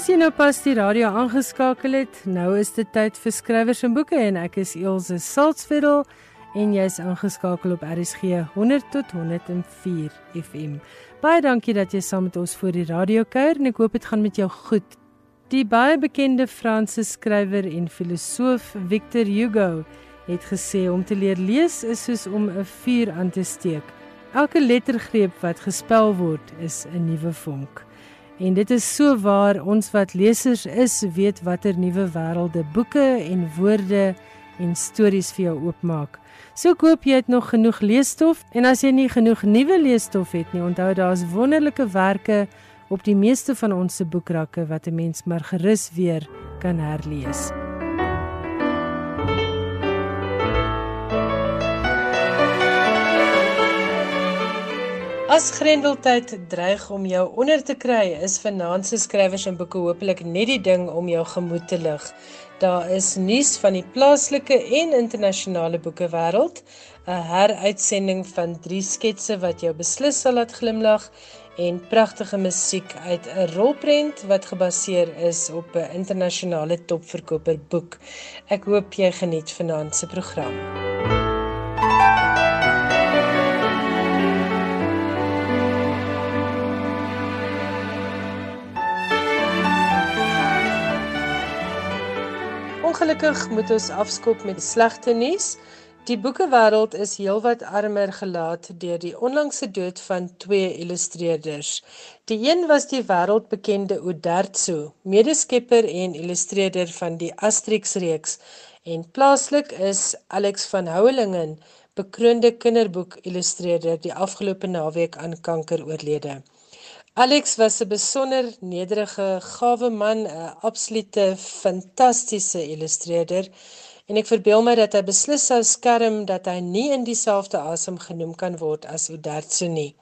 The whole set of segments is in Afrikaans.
As jy nou pas die radio aangeskakel het, nou is dit tyd vir skrywers en boeke en ek is Elsje Salzveld en jy's aangeskakel op RSG 100 tot 104 FM. Baie dankie dat jy saam met ons voor die radio kuier en ek hoop dit gaan met jou goed. Die baie bekende Franse skrywer en filosoof Victor Hugo het gesê om te leer lees is soos om 'n vuur aan te steek. Elke lettergreep wat gespel word is 'n nuwe vonk. En dit is so waar ons wat lesers is, weet watter nuwe wêrelde boeke en woorde en stories vir jou oopmaak. So koop jy dit nog genoeg leesstof en as jy nie genoeg nuwe leesstof het nie, onthou daar's wonderlike werke op die meeste van ons se boekrakke wat 'n mens maar gerus weer kan herlees. As Grendeltyd dreig om jou onder te kry, is vanaand se skrywers en boeke hopelik net die ding om jou gemoed te lig. Daar is nuus van die plaaslike en internasionale boekewêreld, 'n heruitsending van drie sketse wat jou beslis sal laat glimlag en pragtige musiek uit 'n rolprent wat gebaseer is op 'n internasionale topverkoper boek. Ek hoop jy geniet vanaand se program. Ongelukkig moet ons afskop met slegte nuus. Die boekewêreld is heelwat armer gelaat deur die onlangse dood van twee illustreerders. Die een was die wêreldbekende Uderzo, medeskepper en illustreerder van die Asterix reeks en plaaslik is Alex van Houwelingen, bekroonde kinderboek illustreerder, die afgelope naweek aan kanker oorlede. Alex was 'n besonder nederige, gawe man, 'n absolute fantastiese illustreerder en ek verbeel my dat hy beslis sou skerm dat hy nie in dieselfde asem genoem kan word as Uderzo nie.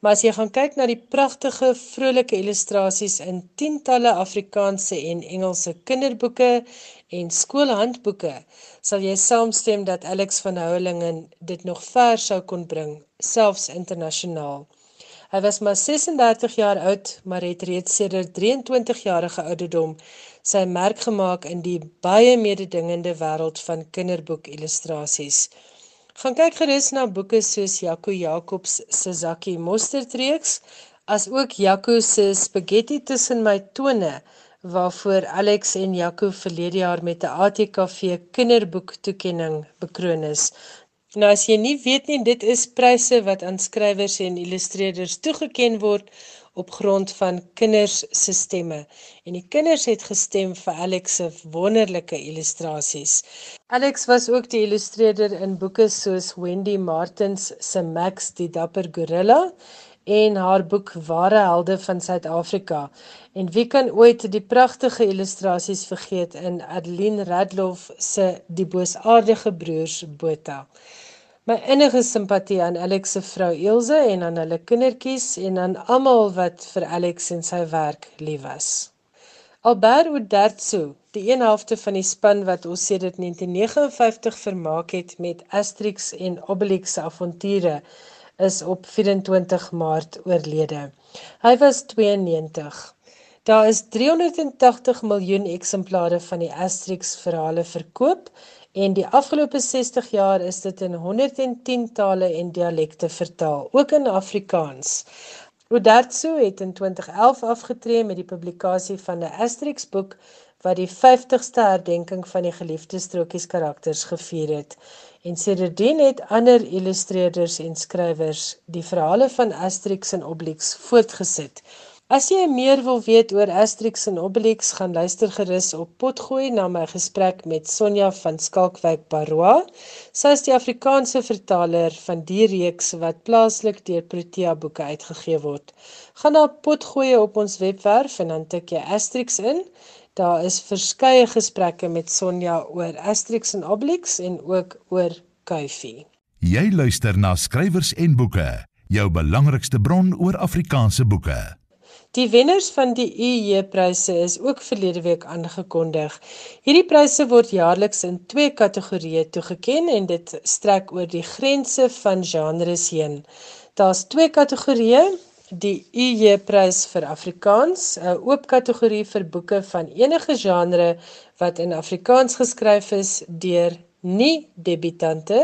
Maar as jy gaan kyk na die pragtige, vrolike illustrasies in tientalle Afrikaanse en Engelse kinderboeke en skoolhandboeke, sal jy saamstem dat Alex van Houwelingen dit nog ver sou kon bring, selfs internasionaal. Hy was maar 36 jaar oud, maar het reeds sedert 23 jarige ouderdom sy merk gemaak in die baie mededingende wêreld van kinderboek illustrasies. Gaan kyk gerus na boeke soos Jaco Jacobs se Zakkie Mosterdreeks, as ook Jaco se Spaghetti tussen my tone, waarvoor Alex en Jaco verlede jaar met 'n ATKV kinderboek toekenning bekroon is. Nou as jy nie weet nie, dit is pryse wat aan skrywers en illustreerders toegeken word op grond van kinders se stemme. En die kinders het gestem vir Alex se wonderlike illustrasies. Alex was ook die illustreerder in boeke soos Wendy Martins se Max die dapper gorilla en haar boek Ware helde van Suid-Afrika. En wie kan ooit die pragtige illustrasies vergeet in Adeline Radloff se Die boosaardige broers Botha. My innige simpatie aan Alex se vrou Elsje en aan hulle kindertjies en aan almal wat vir Alex en sy werk lief was. Albert Uderzo, die een helfte van die span wat ons sedert 1959 vermaak het met Asterix en Obelix se avonture, is op 24 Maart oorlede. Hy was 92. Daar is 380 miljoen eksemplare van die Asterix verhale verkoop En die afgelope 60 jaar is dit in 110 tale en dialekte vertaal, ook in Afrikaans. Uderzo het in 2011 afgetree met die publikasie van 'n Asterix boek wat die 50ste herdenking van die geliefde strokies karakters gevier het. En sedertdien het ander illustreerders en skrywers die verhale van Asterix en Obelix voortgesit. As jy meer wil weet oor Asterix en Obelix, gaan luister gerus op Potgooi na my gesprek met Sonja van Skalkwyk Baroa. Sy is die Afrikaanse vertaler van die reeks wat plaaslik deur Protea Boeke uitgegee word. Gaan na Potgooi op ons webwerf en dan tik jy Asterix in. Daar is verskeie gesprekke met Sonja oor Asterix en Obelix en ook oor Kuifie. Jy luister na skrywers en boeke, jou belangrikste bron oor Afrikaanse boeke. Die wenners van die UJ-pryse is ook verlede week aangekondig. Hierdie pryse word jaarliks in twee kategorieë toegeken en dit strek oor die grense van genres heen. Daar's twee kategorieë. Die UJ Prys vir Afrikaans, 'n oop kategorie vir boeke van enige genre wat in Afrikaans geskryf is deur nie debutante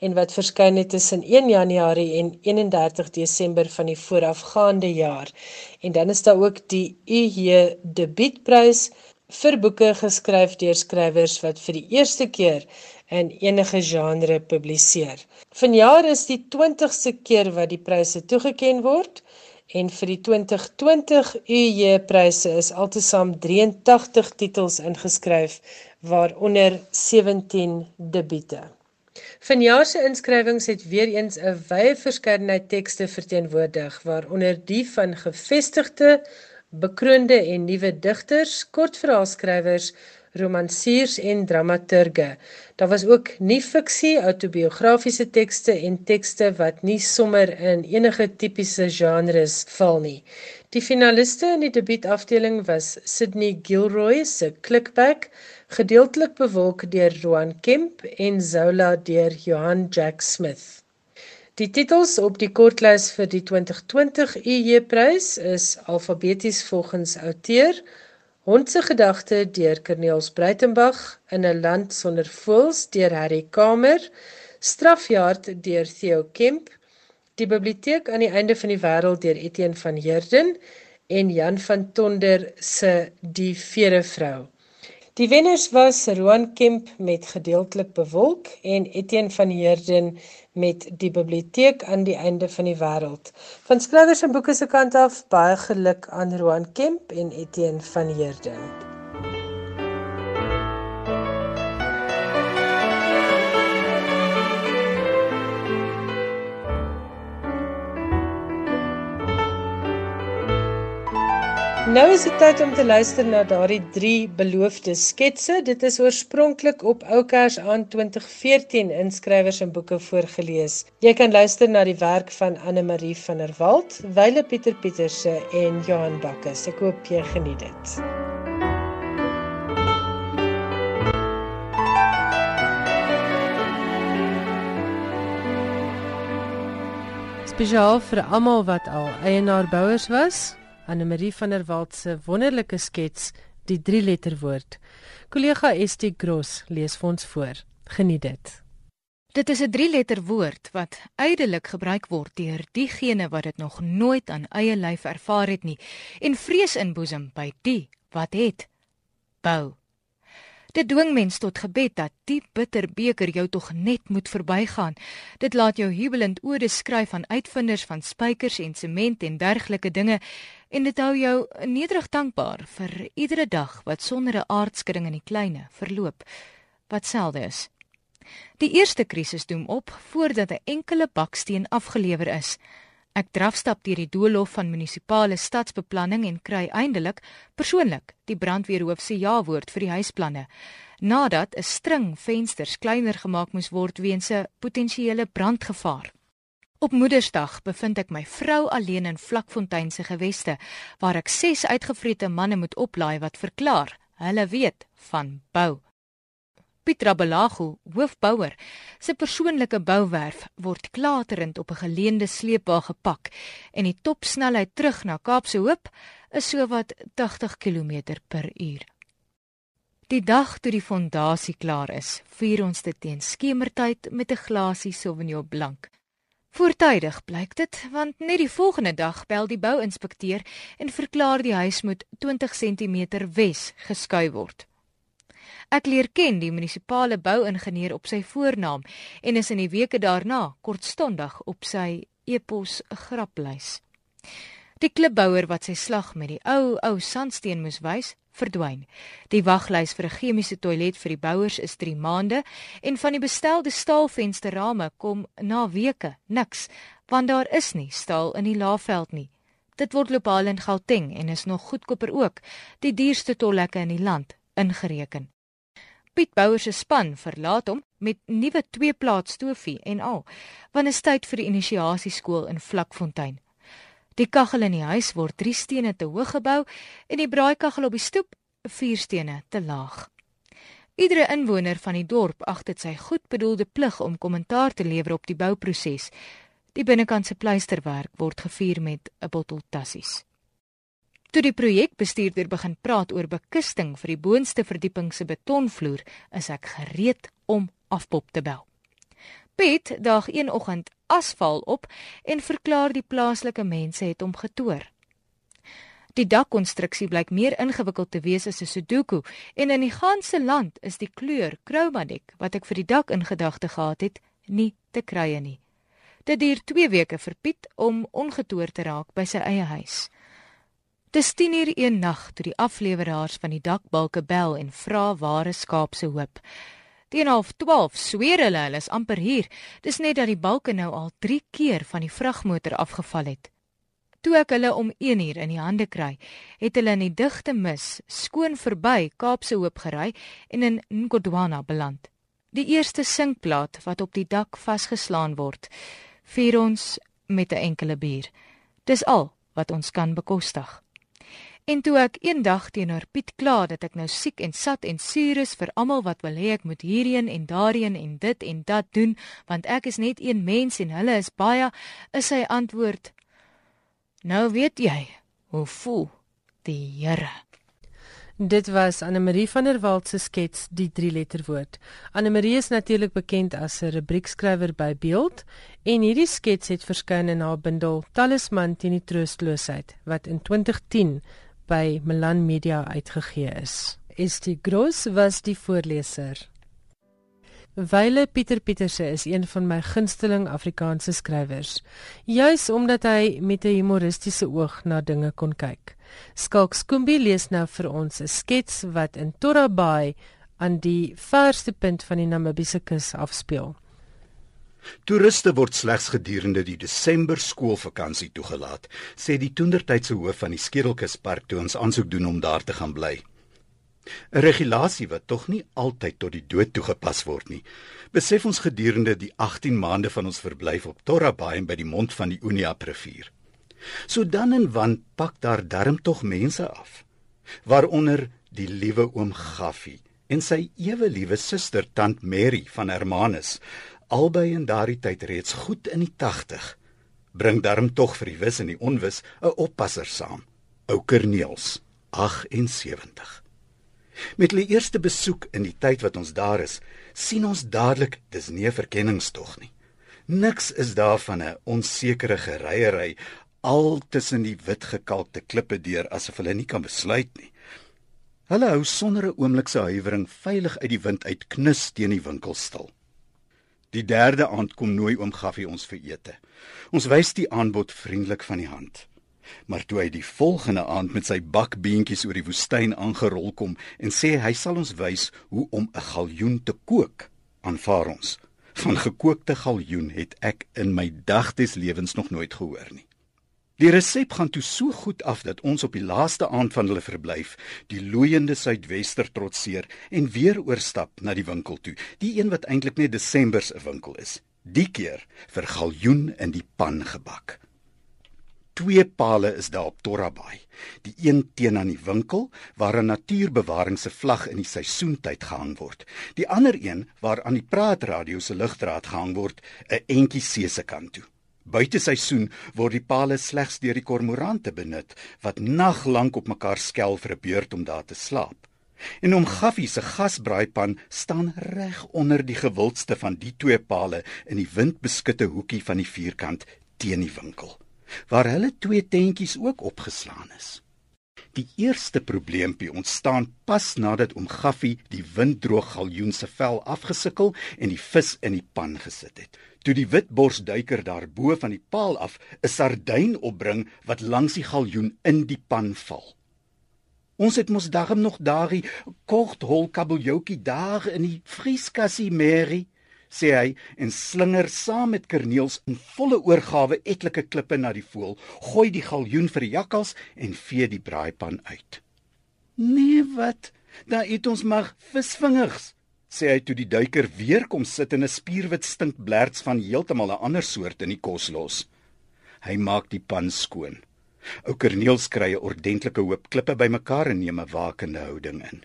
en wat verskyn het tussen 1 Januarie en 31 Desember van die voorafgaande jaar. En dan is daar ook die UJ Debuutprys vir boeke geskryf deur skrywers wat vir die eerste keer in enige genre publiseer. Vanjaar is die 20ste keer wat die pryse toegekend word en vir die 2020 UJ pryse is altesaam 83 titels ingeskryf waaronder 17 debiete. Vanjaar se inskrywings het weer eens 'n wye verskeidenheid tekste verteenwoordig waaronder die van gevestigde bekroonde en nuwe digters, kortverhaalskrywers, romansiers en dramaturge. Daar was ook nie fiksie, autobiografiese tekste en tekste wat nie sommer in enige tipiese genres val nie. Die finaliste in die debuutafdeling was Sydney Gilroy se Clickback, gedeeltelik bewolk deur Roan Kemp en Zola deur Johan Jack Smith. Die titels op die kortlys vir die 2020 UJ-prys is alfabeties volgens outeur: Hond se gedagte deur Corneels Breitenberg, In 'n land sonder voëls deur Harry Kamer, Strafjaard deur Theo Kemp, Die biblioteek aan die einde van die wêreld deur Etienne van Heerden en Jan van Tonder se Die Vere Vrou. Die wenners was Roan Kemp met gedeeltelik bewolk en Etienne van Heerden met die biblioteek aan die einde van die wêreld. Van skrywers en boeke se kant af baie geluk aan Roan Kemp en Etienne van Heerden. Nou is dit tyd om te luister na daardie drie beloofde sketse. Dit is oorspronklik op Oukers aan 2014 in skrywers en boeke voorgeles. Jy kan luister na die werk van Anne Marie van der Walt, Wile Pieter Pieterse en Johan Bakkes. Ek hoop jy geniet dit. Spesiaal vir almal wat al eienaar bouers was. Anne-Marie van der Walt se wonderlike skets Die drie letter woord. Kollega Estie Gross lees vir ons voor. Geniet dit. Dit is 'n drie letter woord wat uitelik gebruik word deur diegene wat dit nog nooit aan eie lyf ervaar het nie en vrees inboesem by die wat het bou. Dit dwing mens tot gebed dat die bitter beker jou tog net moet verbygaan. Dit laat jou jubelend ode skryf aan uitvinders van spykers en sement en dergelike dinge en dit hou jou nederig dankbaar vir iedere dag wat sonder 'n aardskudding in die kleine verloop wat selde is. Die eerste krisis doem op voordat 'n enkele baksteen afgelewer is. Ek drafstap deur die doolhof van munisipale stadsbeplanning en kry eindelik persoonlik die brandweerhoof se ja-woord vir die huisplanne nadat 'n string vensters kleiner gemaak moes word weens 'n potensiële brandgevaar. Op Moedersdag bevind ek my vrou alleen in Vlakfontein se geweste waar ek ses uitgevrete manne moet oplaai wat verklaar hulle weet van bou. Pietra Belago, hoofbouer, se persoonlike bouwerf word klaterend op 'n geleende sleepwa gepak en die topsnelheid terug na Kaapse Hoop is sowat 80 km/h. Die dag toe die fondasie klaar is, vier ons dit teen skemertyd met 'n glasie Sauvignon Blanc. Voortydig blyk dit, want net die volgende dag bel die bouinspekteur en verklaar die huis moet 20 cm wes geskuif word. Ek leer ken die munisipale bouingenieur op sy voornaam en is in die weke daarna kortstondig op sy epos graplys. Die klipbouer wat sy slag met die ou ou sandsteen moes wys, verdwyn. Die waglys vir 'n chemiese toilet vir die bouers is 3 maande en van die bestelde staalvensterrame kom na weke niks, want daar is nie staal in die Laagveld nie. Dit word lokaal in Gauteng en is nog goedkoper ook, die duurste tollekke in die land ingereken. Piet Bouwer se span verlaat hom met nuwe twee-plaat stofie en al, want is tyd vir die inisiasieskool in Vlakfontein. Die kaggel in die huis word 3 stene te hoog gebou en die braaikaggel op die stoep 4 stene te laag. Iedere inwoner van die dorp ag dit sy goedbedoelde plig om kommentaar te lewer op die bouproses. Die binnekant se pleisterwerk word gevier met 'n bottel tassies. Toe die projekbestuurder begin praat oor bekisting vir die boonste verdieping se betonvloer, is ek gereed om afpop te bel. Piet daag een oggend asfal op en verklaar die plaaslike mense het hom getoer. Die dakkonstruksie blyk meer ingewikkeld te wees as 'n Sudoku en in die ganse land is die kleur chromatic wat ek vir die dak in gedagte gehad het, nie te krye nie. Dit duur 2 weke vir Piet om ongetoer te raak by sy eie huis. Dis 10:00 een nag toe die afleweraars van die dakbalke bel en vra waar is skaapse hoop. Teen half 12 sweer hulle hulle is amper hier. Dis net dat die balke nou al 3 keer van die vragmotor afgeval het. Toe ek hulle om 1 uur in die hande kry, het hulle in die digte mis skoon verby Kaapse Hoop gery en in Ngodwana beland. Die eerste sinkplaat wat op die dak vasgeslaan word, vier ons met 'n enkele bier. Dis al wat ons kan bekostig. En toe ek eendag teenoor Piet kla dat ek nou siek en sat en suur is vir almal wat wil hê ek moet hierheen en daarheen en dit en dat doen, want ek is net een mens en hulle is baie, is sy antwoord: Nou weet jy hoe voel die Here. Dit was Anne Marie van der Walt se skets Die drie letterwoord. Anne Marie is natuurlik bekend as 'n rubriekskrywer by Beeld en hierdie skets het verskyn in haar bundel Talisman teen die troosteloosheid wat in 2010 by Milan Media uitgegee is. Estie Gross was die voorleser. Wyle Pieter Pieterse is een van my gunsteling Afrikaanse skrywers, juis omdat hy met 'n humoristiese oog na dinge kon kyk. Skalk Skoombie lees nou vir ons 'n skets wat in Torra Bay aan die verste punt van die Namibiese kus afspeel. Toeriste word slegs gedurende die Desember skoolvakansie toegelaat, sê die toendertydse hoof van die Skedelkuspark toe ons aansoek doen om daar te gaan bly. 'n regulasie wat tog nie altyd tot die dood toegepas word nie. Besef ons gedurende die 18 maande van ons verblyf op Torra Bay by die mond van die Uniap rivier. So dan en wan pak daar darm tog mense af, waaronder die liewe oom Gaffie en sy ewe liewe suster tant Mary van Hermanus, albei in daardie tyd reeds goed in die 80. Bring darm tog vir die wis en die onwis 'n oppasser saam, ou Kerniels, 78. Met hulle eerste besoek in die tyd wat ons daar is, sien ons dadelik dis nie 'n verkenningstog nie. Niks is daar van 'n onsekere gereiery al tussen die wit gekalkte klippe deur asof hulle nie kan besluit nie. Hulle hou sonder 'n oomblik se huiwering veilig uit die wind uit knus teen die winkel stil. Die derde aand kom nooi oom Gaffie ons vir ete. Ons wys die aanbod vriendelik van die hand. Maar toe hy die volgende aand met sy bakbeentjies oor die woestyn aangerol kom en sê hy sal ons wys hoe om 'n galjoen te kook, aanvaar ons. Van gekookte galjoen het ek in my dag des lewens nog nooit gehoor nie. Die resep gaan toe so goed af dat ons op die laaste aand van hulle verblyf die loeiende suidwester trotseer en weer oorstap na die winkel toe, die een wat eintlik net Desember se winkel is. Die keer vir galjoen in die pan gebak. Twee pale is daar op Torrabai. Die een teen aan die winkel waar 'n natuurbewaring se vlag in die seisoentyd gehang word. Die ander een waar aan die praatradio se ligdraad gehang word, 'n entjie see se kant toe. Buite seisoen word die pale slegs deur die kormorante benut wat naglank op mekaar skel vir 'n beurt om daar te slaap. En om Gaffie se gasbraaipan staan reg onder die gewildste van die twee pale in die windbeskutte hoekie van die vierkant teen die winkel waar hulle twee tentjies ook opgeslaan is. Die eerste probleempie ontstaan pas nadat oom Gaffie die winddroog galjoen se vel afgesukkel en die vis in die pan gesit het. Toe die witborsduiker daarbo van die paal af 'n sardyn opbring wat langs die galjoen in die pan val. Ons het mos daarom nog daardie korthol kabeljoukie daar in die vrieskassie Mary sê hy en slinger saam met Kerniels in volle oorgawe etlike klippe na die voël, gooi die galjoen vir die jakkals en vee die braaipan uit. Nee, wat? Daar eet ons maar visvingers, sê hy toe die duiker weer kom sit en 'n spierwit stinkblerts van heeltemal 'n ander soort in die kos los. Hy maak die pan skoon. Ou Kerniels kry 'n ordentlike hoop klippe bymekaar en neem 'n wakende houding in.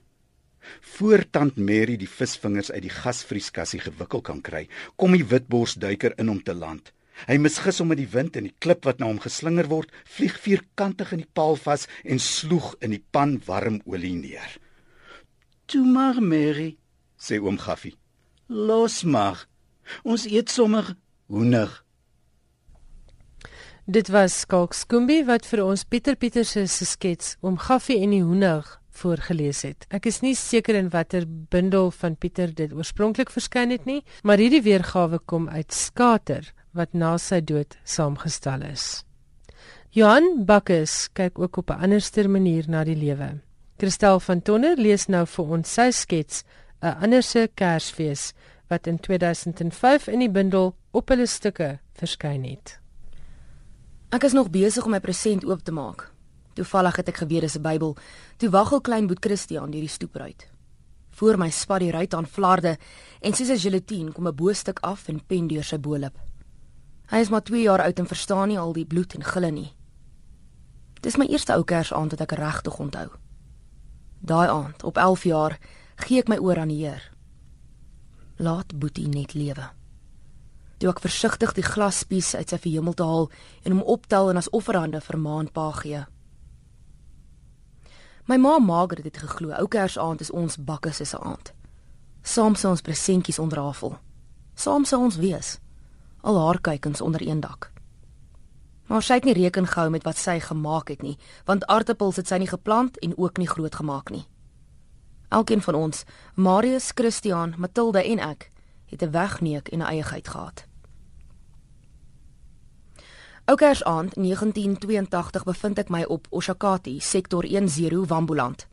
Voor tant Mary die visvingers uit die gasvrieskassie gewikkel kan kry, kom die witborsduiker in om te land. Hy misgis hom met die wind en die klip wat na hom geslinger word, vlieg vierkantig in die paal vas en sloeg in die pan warm olie neer. "Toe maar, Mary," sê oom Gaffie. "Los maar. Ons eet sommer hoender." Dit was Skalk Skoombie wat vir ons Pieter Pieter se skets oom Gaffie en die hoender voorgeles het. Ek is nie seker in watter bundel van Pieter dit oorspronklik verskyn het nie, maar hierdie weergawe kom uit Skater wat na sy dood saamgestel is. Johan Bakkes kyk ook op 'n anderster manier na die lewe. Christel van Tonner lees nou vir ons sy skets 'n anderse Kersfees wat in 2005 in die bundel op hulle stukke verskyn het. Ek is nog besig om my present oop te maak. Toevallig het ek geweet dis 'n Bybel. Toe waggel klein Boet Christian deur die stoepruit. Voor my spat die ruit aan flarde en soos 'n gelatine kom 'n boostuk af en pen deur sy bolop. Hy is maar 2 jaar oud en verstaan nie al die bloed en gille nie. Dis my eerste ou Kersaand wat ek regtig onthou. Daai aand, op 11 jaar, gee ek my oor aan die Heer. Laat Boetie net lewe. Toe ek versigtig die glaspies uit sy verhemel te haal en hom optel en as offerande vir maandpa gee. My ma Margaret het geglo ou Kersaand is ons bakke se aand. Saam sou ons presentjies ontrafel. Saam sou ons wees al haar kuikens onder een dak. Maar sy het nie reken gehou met wat sy gemaak het nie, want aartappels het sy nie geplant en ook nie groot gemaak nie. Elkeen van ons, Marius, Christian, Matilda en ek, het 'n wegneek en 'n eiegheid gehad. Oukers aand 1982 bevind ek my op Oshakati, sektor 10 Wambuland.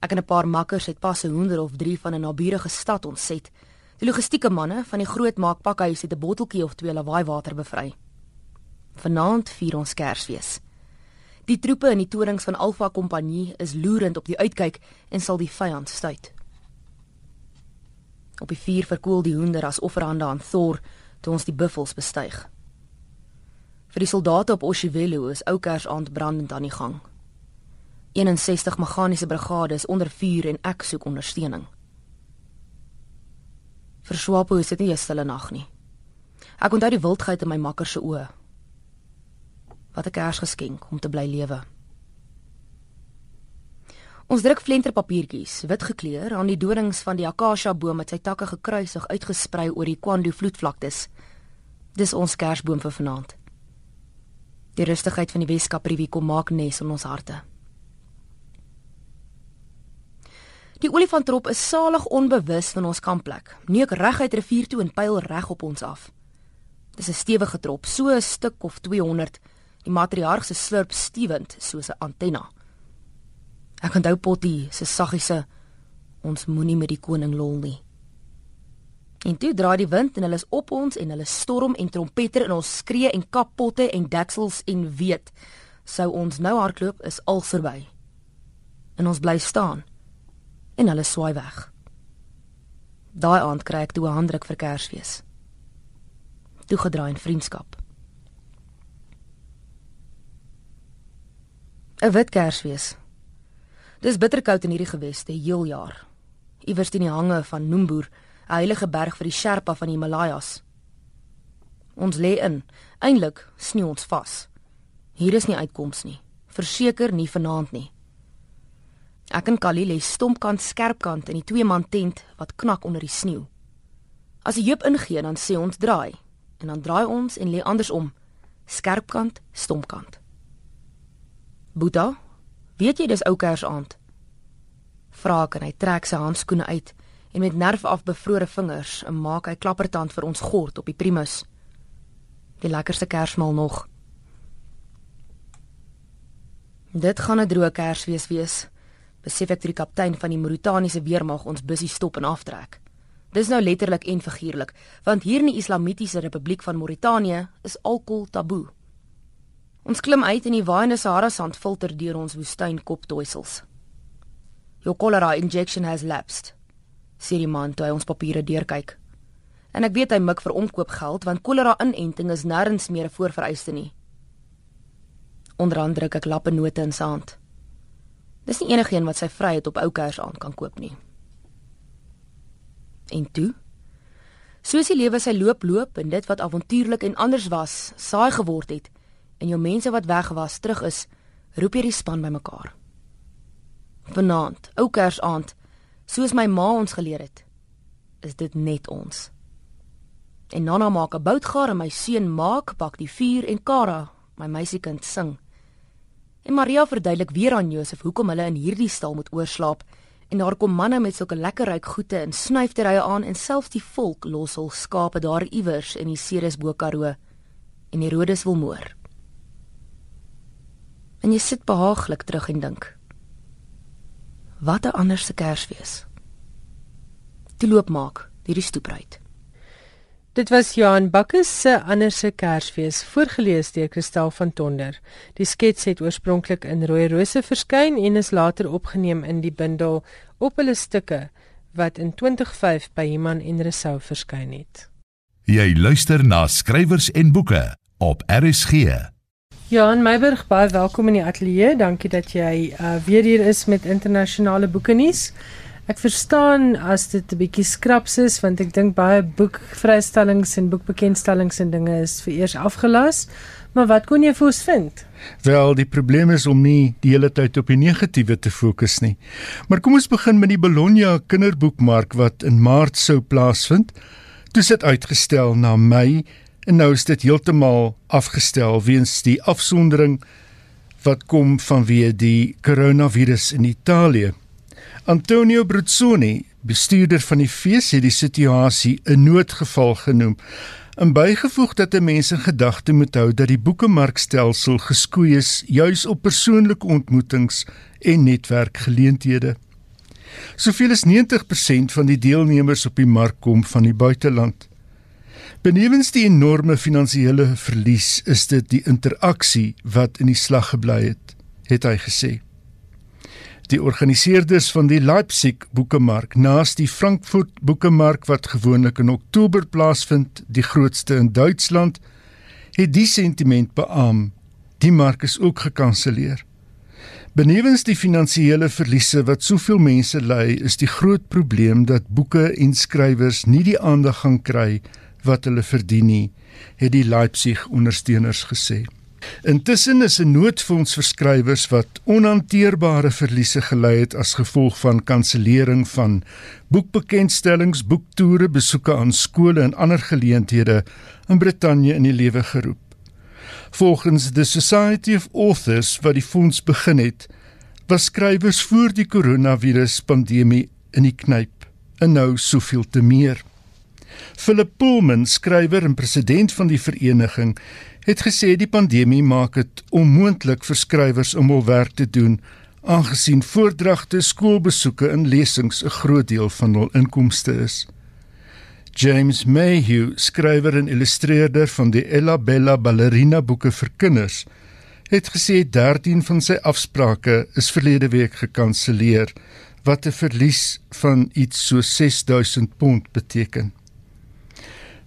Ek en 'n paar makkers het pas 'n hoender of 3 van 'n naburige stad ontset Die logistieke manne van die groot maakpakhuis het 'n botteltjie of twee lawaai water bevry. Vanaand vier ons Kersfees. Die troepe in die torings van Alfa Kompanie is loerend op die uitkyk en sal die vyand stuit. Op die vuur verkoel die hoender as offerande aan Thor toe ons die buffels bestyg. Vir die soldate op Oshivelo is ou Kersaand brandend aan die gang. 61 meganiese brigades onder vuur en ek soek ondersteuning. Vir Swapo is dit nie 'n stille nag nie. Ek onthou die wildheid in my makker se oë. Wat 'n kersgeskenk om te bly lewe. Ons druk flenterpapiertjies, wit gekleur, aan die dorings van die akasia boom met sy takke gekruisig uitgesprei oor die Kwandu vloedvlaktes. Dis ons kersboom vir vanaand. Die rustigheid van die Weskaap rivier kom maak nes in ons harte. Die olifantrop is salig onbewus van ons kampplek. Neuk reguit rivier toe en pyl reg op ons af. Dis 'n stewige trop, so 'n stuk of 200. Die matriarg se slurp stewend soos 'n antenna. Ek onthou Potty se saggiese ons moenie met die koning lol nie. En toe draai die wind en hulle is op ons en hulle storm en trompeter en ons skree en kapotte en deksels en weet sou ons nou hardloop is al verby. En ons bly staan en hulle swaai weg. Daai aand kry ek toe 'n handdruk vir Kersfees. Toe gedraai in vriendskap. 'n Wit Kersfees. Dis bitterkoud in hierdie geweste heel jaar. Iewers in die hange van Nomboer, 'n heilige berg vir die Sherpa van die Himalajas. Ons lê in, eintlik sneeu ons vas. Hier is nie uitkoms nie. Verseker nie vanaand nie. Ek en Kali lê stompkant skerpkant in die twee man tent wat knak onder die sneeu. As die heup ingee, dan sê ons draai en dan draai ons en lê andersom, skerpkant, stompkant. Boeta, weet jy dis ou Kersaand? Vra ek en hy trek sy handskoene uit en met nerf af bevrore vingers maak hy klappertand vir ons gord op die primus. Die lekkerste Kersmaal nog. Dit gaan 'n droë Kersfees wees besef ek toe die kaptein van die Mauritaniese weermag ons busy stop en aftrek. Dis nou letterlik en figuurlik, want hier in die Islamitiese Republiek van Mauritanië is alkohol taboe. Ons klim uit en die waaiende Sahara sand filter deur ons woestyn koptoisels. Your cholera injection has lapsed. sê die man toe hy ons papiere deurkyk. En ek weet hy mik vir omkoopgeld want cholera inenting is nêrens meer 'n voorvereiste nie. Onderhand druk ek lappe note in sy hand. Dis nie enigiemand wat sy vryheid op ou kers aan kan koop nie. En toe Soos die lewe sy loop loop en dit wat avontuurlik en anders was, saai geword het en jou mense wat weg was terug is, roep jy die span bymekaar. Vanaand, ou Kersaand, soos my ma ons geleer het, is dit net ons. En Nana maak 'n boutgaar en my seun maak bak die vuur en Kara, my meisiekind, sing. En Maria verduidelik weer aan Josef hoekom hulle in hierdie stal moet oorslaap en daar kom manne met sulke lekker ryk goede en snyfterye aan en selfs die volk los hul skape daar iewers in die Ceresbo Karoo en die Rodes wil moer. En jy sit behaaglik terug en dink. Wat 'n ander se Kersfees. Die loop maak hierdie stoepruit. Dit was Johan Bakkes se ander se Kersfees voorgeles deur Kristal van Tonder. Die skets het oorspronklik in Rooi Rose verskyn en is later opgeneem in die bundel Op hulle stukke wat in 2005 by Iman en Resou verskyn het. Jy luister na skrywers en boeke op RSG. Johan Meiburg, baie welkom in die ateljee. Dankie dat jy uh, weer hier is met internasionale boeke nuus. Ek verstaan as dit 'n bietjie skraps is want ek dink baie boekvrystellings en boekbekendstellings en dinge is vereers afgelas. Maar wat kon jy vir ons vind? Wel, die probleem is om nie die hele tyd op die negatiewe te fokus nie. Maar kom ons begin met die Bologna kinderboekmark wat in Maart sou plaasvind. Dit is uitgestel na Mei en nou is dit heeltemal afgestel weens die afsondering wat kom vanweë die koronavirus in Italië. Antonio Bruzzoni, bestuurder van die fees, het die situasie 'n noodgeval genoem en bygevoeg dat mense in gedagte moet hou dat die boekemarkstelsel geskoei is juis op persoonlike ontmoetings en netwerkgeleenthede. Soveel as 90% van die deelnemers op die mark kom van die buiteland. Benewens die enorme finansiële verlies, is dit die interaksie wat in die slag gebly het, het hy gesê. Die organiseerders van die Leipzig Boekemark, naas die Frankfurt Boekemark wat gewoonlik in Oktober plaasvind, die grootste in Duitsland, het die sentiment beamoen. Die mark is ook gekanselleer. Benewens die finansiële verliese wat soveel mense ly, is die groot probleem dat boeke en skrywers nie die aandag gaan kry wat hulle verdien nie, het die Leipzig ondersteuners gesê. Intussen is 'n noodfonds vir skrywers wat onhanteerbare verliese gely het as gevolg van kansellering van boekbekendstellings, boektoere, besoeke aan skole en ander geleenthede in Brittanje in die lewe geroep. Volgens the Society of Authors wat die fonds begin het, was skrywers voor die koronavirus pandemie in die knyp en nou soveel te meer. Philip Pullman, skrywer en president van die vereniging, het gesê die pandemie maak dit onmoontlik vir skrywers om hul werk te doen aangesien voordragte, skoolbesoeke en lesings 'n groot deel van hul inkomste is. James Mayhew, skrywer en illustreerder van die Ella Bella Ballerina boeke vir kinders, het gesê 13 van sy afsprake is verlede week gekanselleer wat 'n verlies van iets so 6000 pond beteken.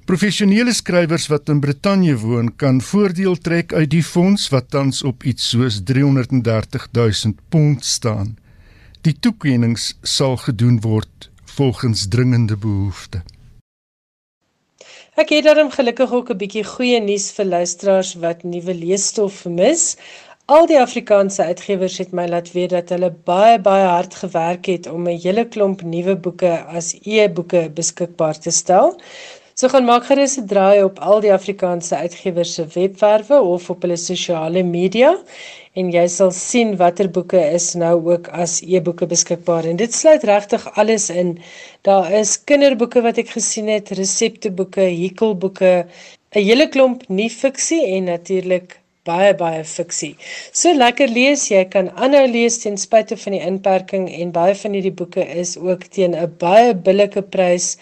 Professionele skrywers wat in Brittanje woon, kan voordeel trek uit die fonds wat tans op iets soos 330 000 pond staan. Die toekennings sal gedoen word volgens dringende behoeftes. Ek het daarom gelukkig ook 'n bietjie goeie nuus vir luisteraars wat nuwe leesstof vermis. Al die Afrikaanse uitgewers het my laat weet dat hulle baie baie hard gewerk het om 'n hele klomp nuwe boeke as e-boeke beskikbaar te stel. So gaan maak gerus 'n draai op al die Afrikaanse uitgewers se webwerwe of op hulle sosiale media en jy sal sien watter boeke is nou ook as e-boeke beskikbaar en dit sluit regtig alles in. Daar is kinderboeke wat ek gesien het, resepteboeke, hikelboeke, 'n hele klomp nuwe fiksie en natuurlik baie baie fiksie. So lekker lees, jy kan aanhou lees ten spyte van die inperking en baie van hierdie boeke is ook teen 'n baie billike prys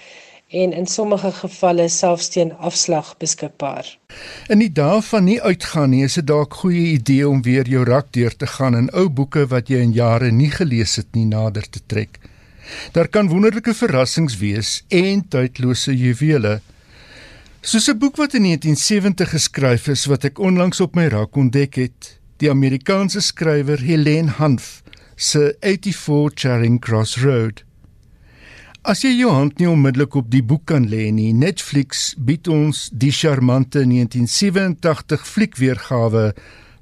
en in sommige gevalle selfs teen afslag beskikbaar. In die dae van nie uitgaan nie, is dit dalk goeie idee om weer jou rak deur te gaan en ou boeke wat jy in jare nie gelees het nie nader te trek. Daar kan wonderlike verrassings wees en tydlose juwele. Soos 'n boek wat in 1970 geskryf is wat ek onlangs op my rak ontdek het, die Amerikaanse skrywer Helen Hanf se 84 Charing Cross Road. As jy jou hand nie onmiddellik op die boek kan lê nie, Netflix bied ons die charmante 1987 fliekweergawe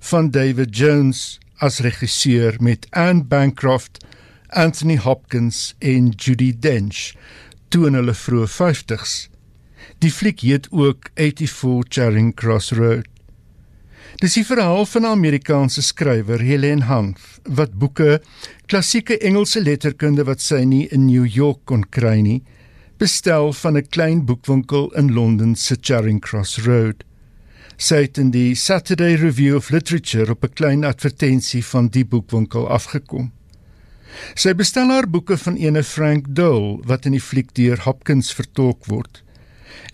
van David Jones as regisseur met Anne Bancroft, Anthony Hopkins en Judi Dench toe in hulle vroeë 50's. Die fliek heet ook 84 Charing Cross Road. Dis die verhaal van 'n Amerikaanse skrywer, Helen Hanf, wat boeke, klassieke Engelse letterkunde wat sy nie in New York kon kry nie, bestel van 'n klein boekwinkel in Londen se Charing Cross Road. Sy het in die Saturday Review of Literature op 'n klein advertensie van die boekwinkel afgekom. Sy bestel haar boeke van ene Frank Dole wat in die fliek deur Hopkins vertolk word.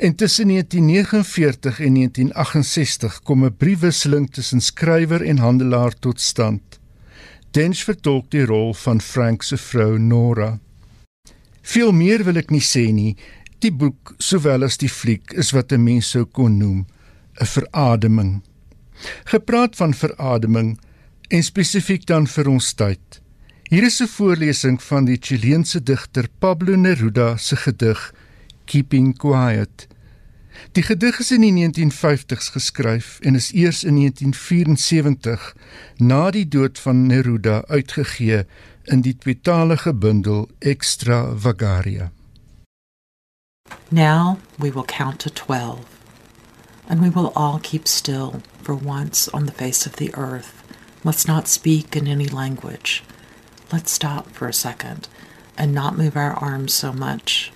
En tussen 1949 en 1968 kom 'n briefwisseling tussen skrywer en handelaar tot stand. Dench vertolk die rol van Frank se vrou Nora. Veel meer wil ek nie sê nie. Die boek, sowel as die fliek, is wat 'n mens sou kon noem 'n verademing. Gepraat van verademing en spesifiek dan vir ons tyd. Hier is 'n voorlesing van die Chileense digter Pablo Neruda se gedig Keeping Quiet. Die gedig is in die 1950s geskryf en is eers in 1974 na die dood van Neruda uitgegee in die tweetalige bundel Extra Vagaria. Now we will count to 12 and we will all keep still for once on the face of the earth. Let's not speak in any language. Let's stop for a second and not move our arms so much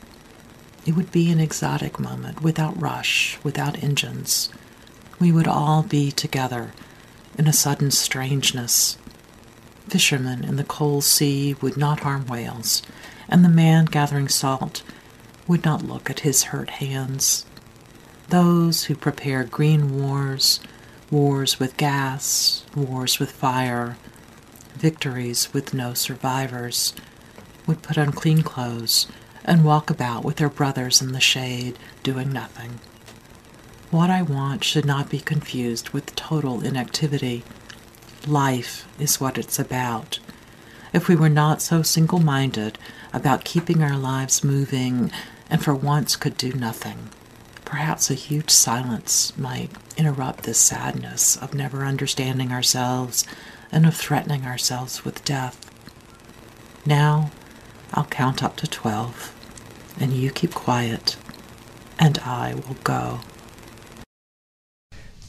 It would be an exotic moment without rush, without engines. We would all be together in a sudden strangeness. Fishermen in the cold sea would not harm whales, and the man gathering salt would not look at his hurt hands. Those who prepare green wars, wars with gas, wars with fire, victories with no survivors, would put on clean clothes and walk about with their brothers in the shade, doing nothing. What I want should not be confused with total inactivity. Life is what it's about. If we were not so single minded about keeping our lives moving and for once could do nothing, perhaps a huge silence might interrupt this sadness of never understanding ourselves and of threatening ourselves with death. Now, I'll count up to 12 and you keep quiet, and I will go.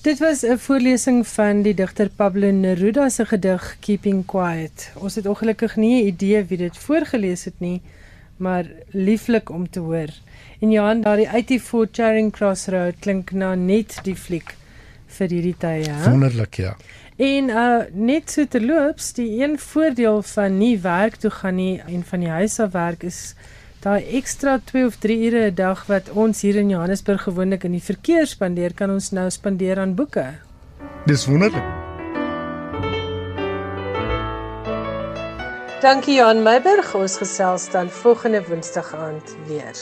Dit was 'n voorlesing van die digter Pablo Neruda se gedig Keeping Quiet. Ons het ongelukkig nie 'n idee wie dit voorgeles het nie, maar lieflik om te hoor. En Johan, daardie 84 Charing Cross Road klink na net die fliek vir hierdie tye, hè? Wonderlik, ja. En uh net so terloops, die een voordeel van nie werk toe gaan nie en van die huis af werk is daai ekstra 2 of 3 ure 'n dag wat ons hier in Johannesburg gewoonlik in die verkeer spandeer, kan ons nou spandeer aan boeke. Dis wonderlik. Dankie Johan Meiberg, ons gesels dan volgende Woensdag aand weer.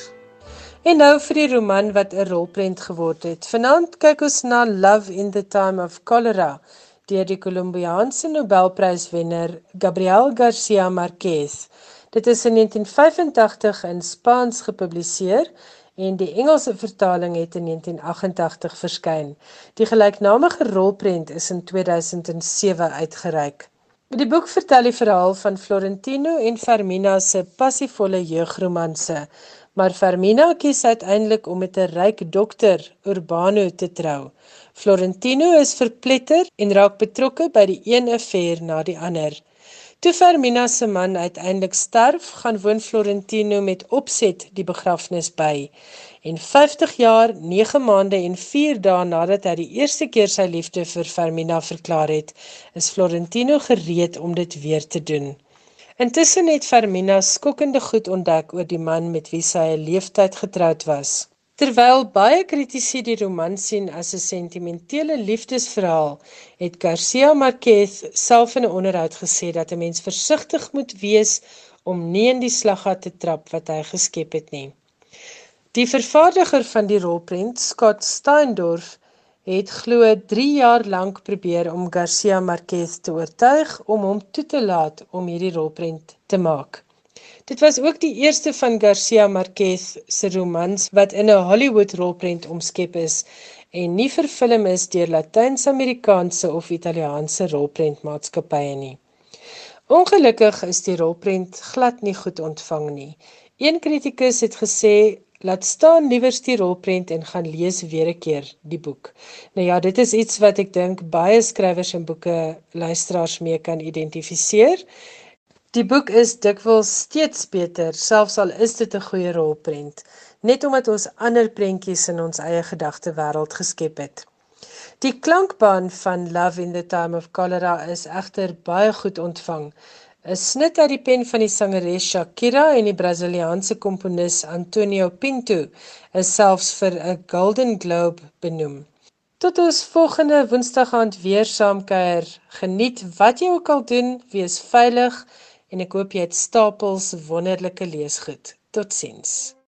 En nou vir die roman wat 'n rolprent geword het. Vanaand kyk ons na Love in the Time of Cholera deur die Kolumbiaanse Nobelpryswenner Gabriel Garcia Marquez. Dit is in 1985 in Spaans gepubliseer en die Engelse vertaling het in 1988 verskyn. Die gelyknamige rolprent is in 2007 uitgereik. Die boek vertel die verhaal van Florentino en Fermina se passievolle jeugromanse, maar Fermina kies uiteindelik om met 'n ryk dokter, Urbano, te trou. Florentino is verpletter en raak betrokke by die een affære na die ander. Toe Fermina se man uiteindelik sterf, gaan woon Florentino met opset die begrafnis by. En 50 jaar, 9 maande en 4 dae nadat hy die eerste keer sy liefde vir Fermina verklaar het, is Florentino gereed om dit weer te doen. Intussen het Fermina skokkende goed ontdek oor die man met wie sy 'n leeftyd getroud was. Terwyl baie kritici die roman sien as 'n sentimentele liefdesverhaal, het Garcia Marquez self in 'n onderhoud gesê dat 'n mens versigtig moet wees om nie in die slaggat te trap wat hy geskep het nie. Die vervaardiger van die rolprent, Scott Steindorf, het glo 3 jaar lank probeer om Garcia Marquez te oortuig om hom toe te laat om hierdie rolprent te maak. Dit was ook die eerste van Garcia Marquez se romans wat in 'n Hollywood rolprent omskep is en nie vervilm is deur Latyns-Amerikaanse of Italiaanse rolprentmaatskappye nie. Ongelukkig is die rolprent glad nie goed ontvang nie. Een kritikus het gesê laat staan liewers die rolprent en gaan lees weer 'n keer die boek. Nou ja, dit is iets wat ek dink baie skrywers en boeke luisteraars mee kan identifiseer. Die boek is dikwels steeds beter, selfs al is dit 'n goeie rolprent, net omdat ons ander prentjies in ons eie gedagtewêreld geskep het. Die klankbaan van Love in the Time of Cholera is egter baie goed ontvang. 'n Snit uit die pen van die sangeres Shakira en die Brasiliaanse komponis Antonio Pinto is selfs vir 'n Golden Globe benoem. Tot ons volgende Woensdag aand weer saamkuier. Geniet wat jy ook al doen, wees veilig en ek hoop jy het stapels wonderlike leesgoed. Totsiens.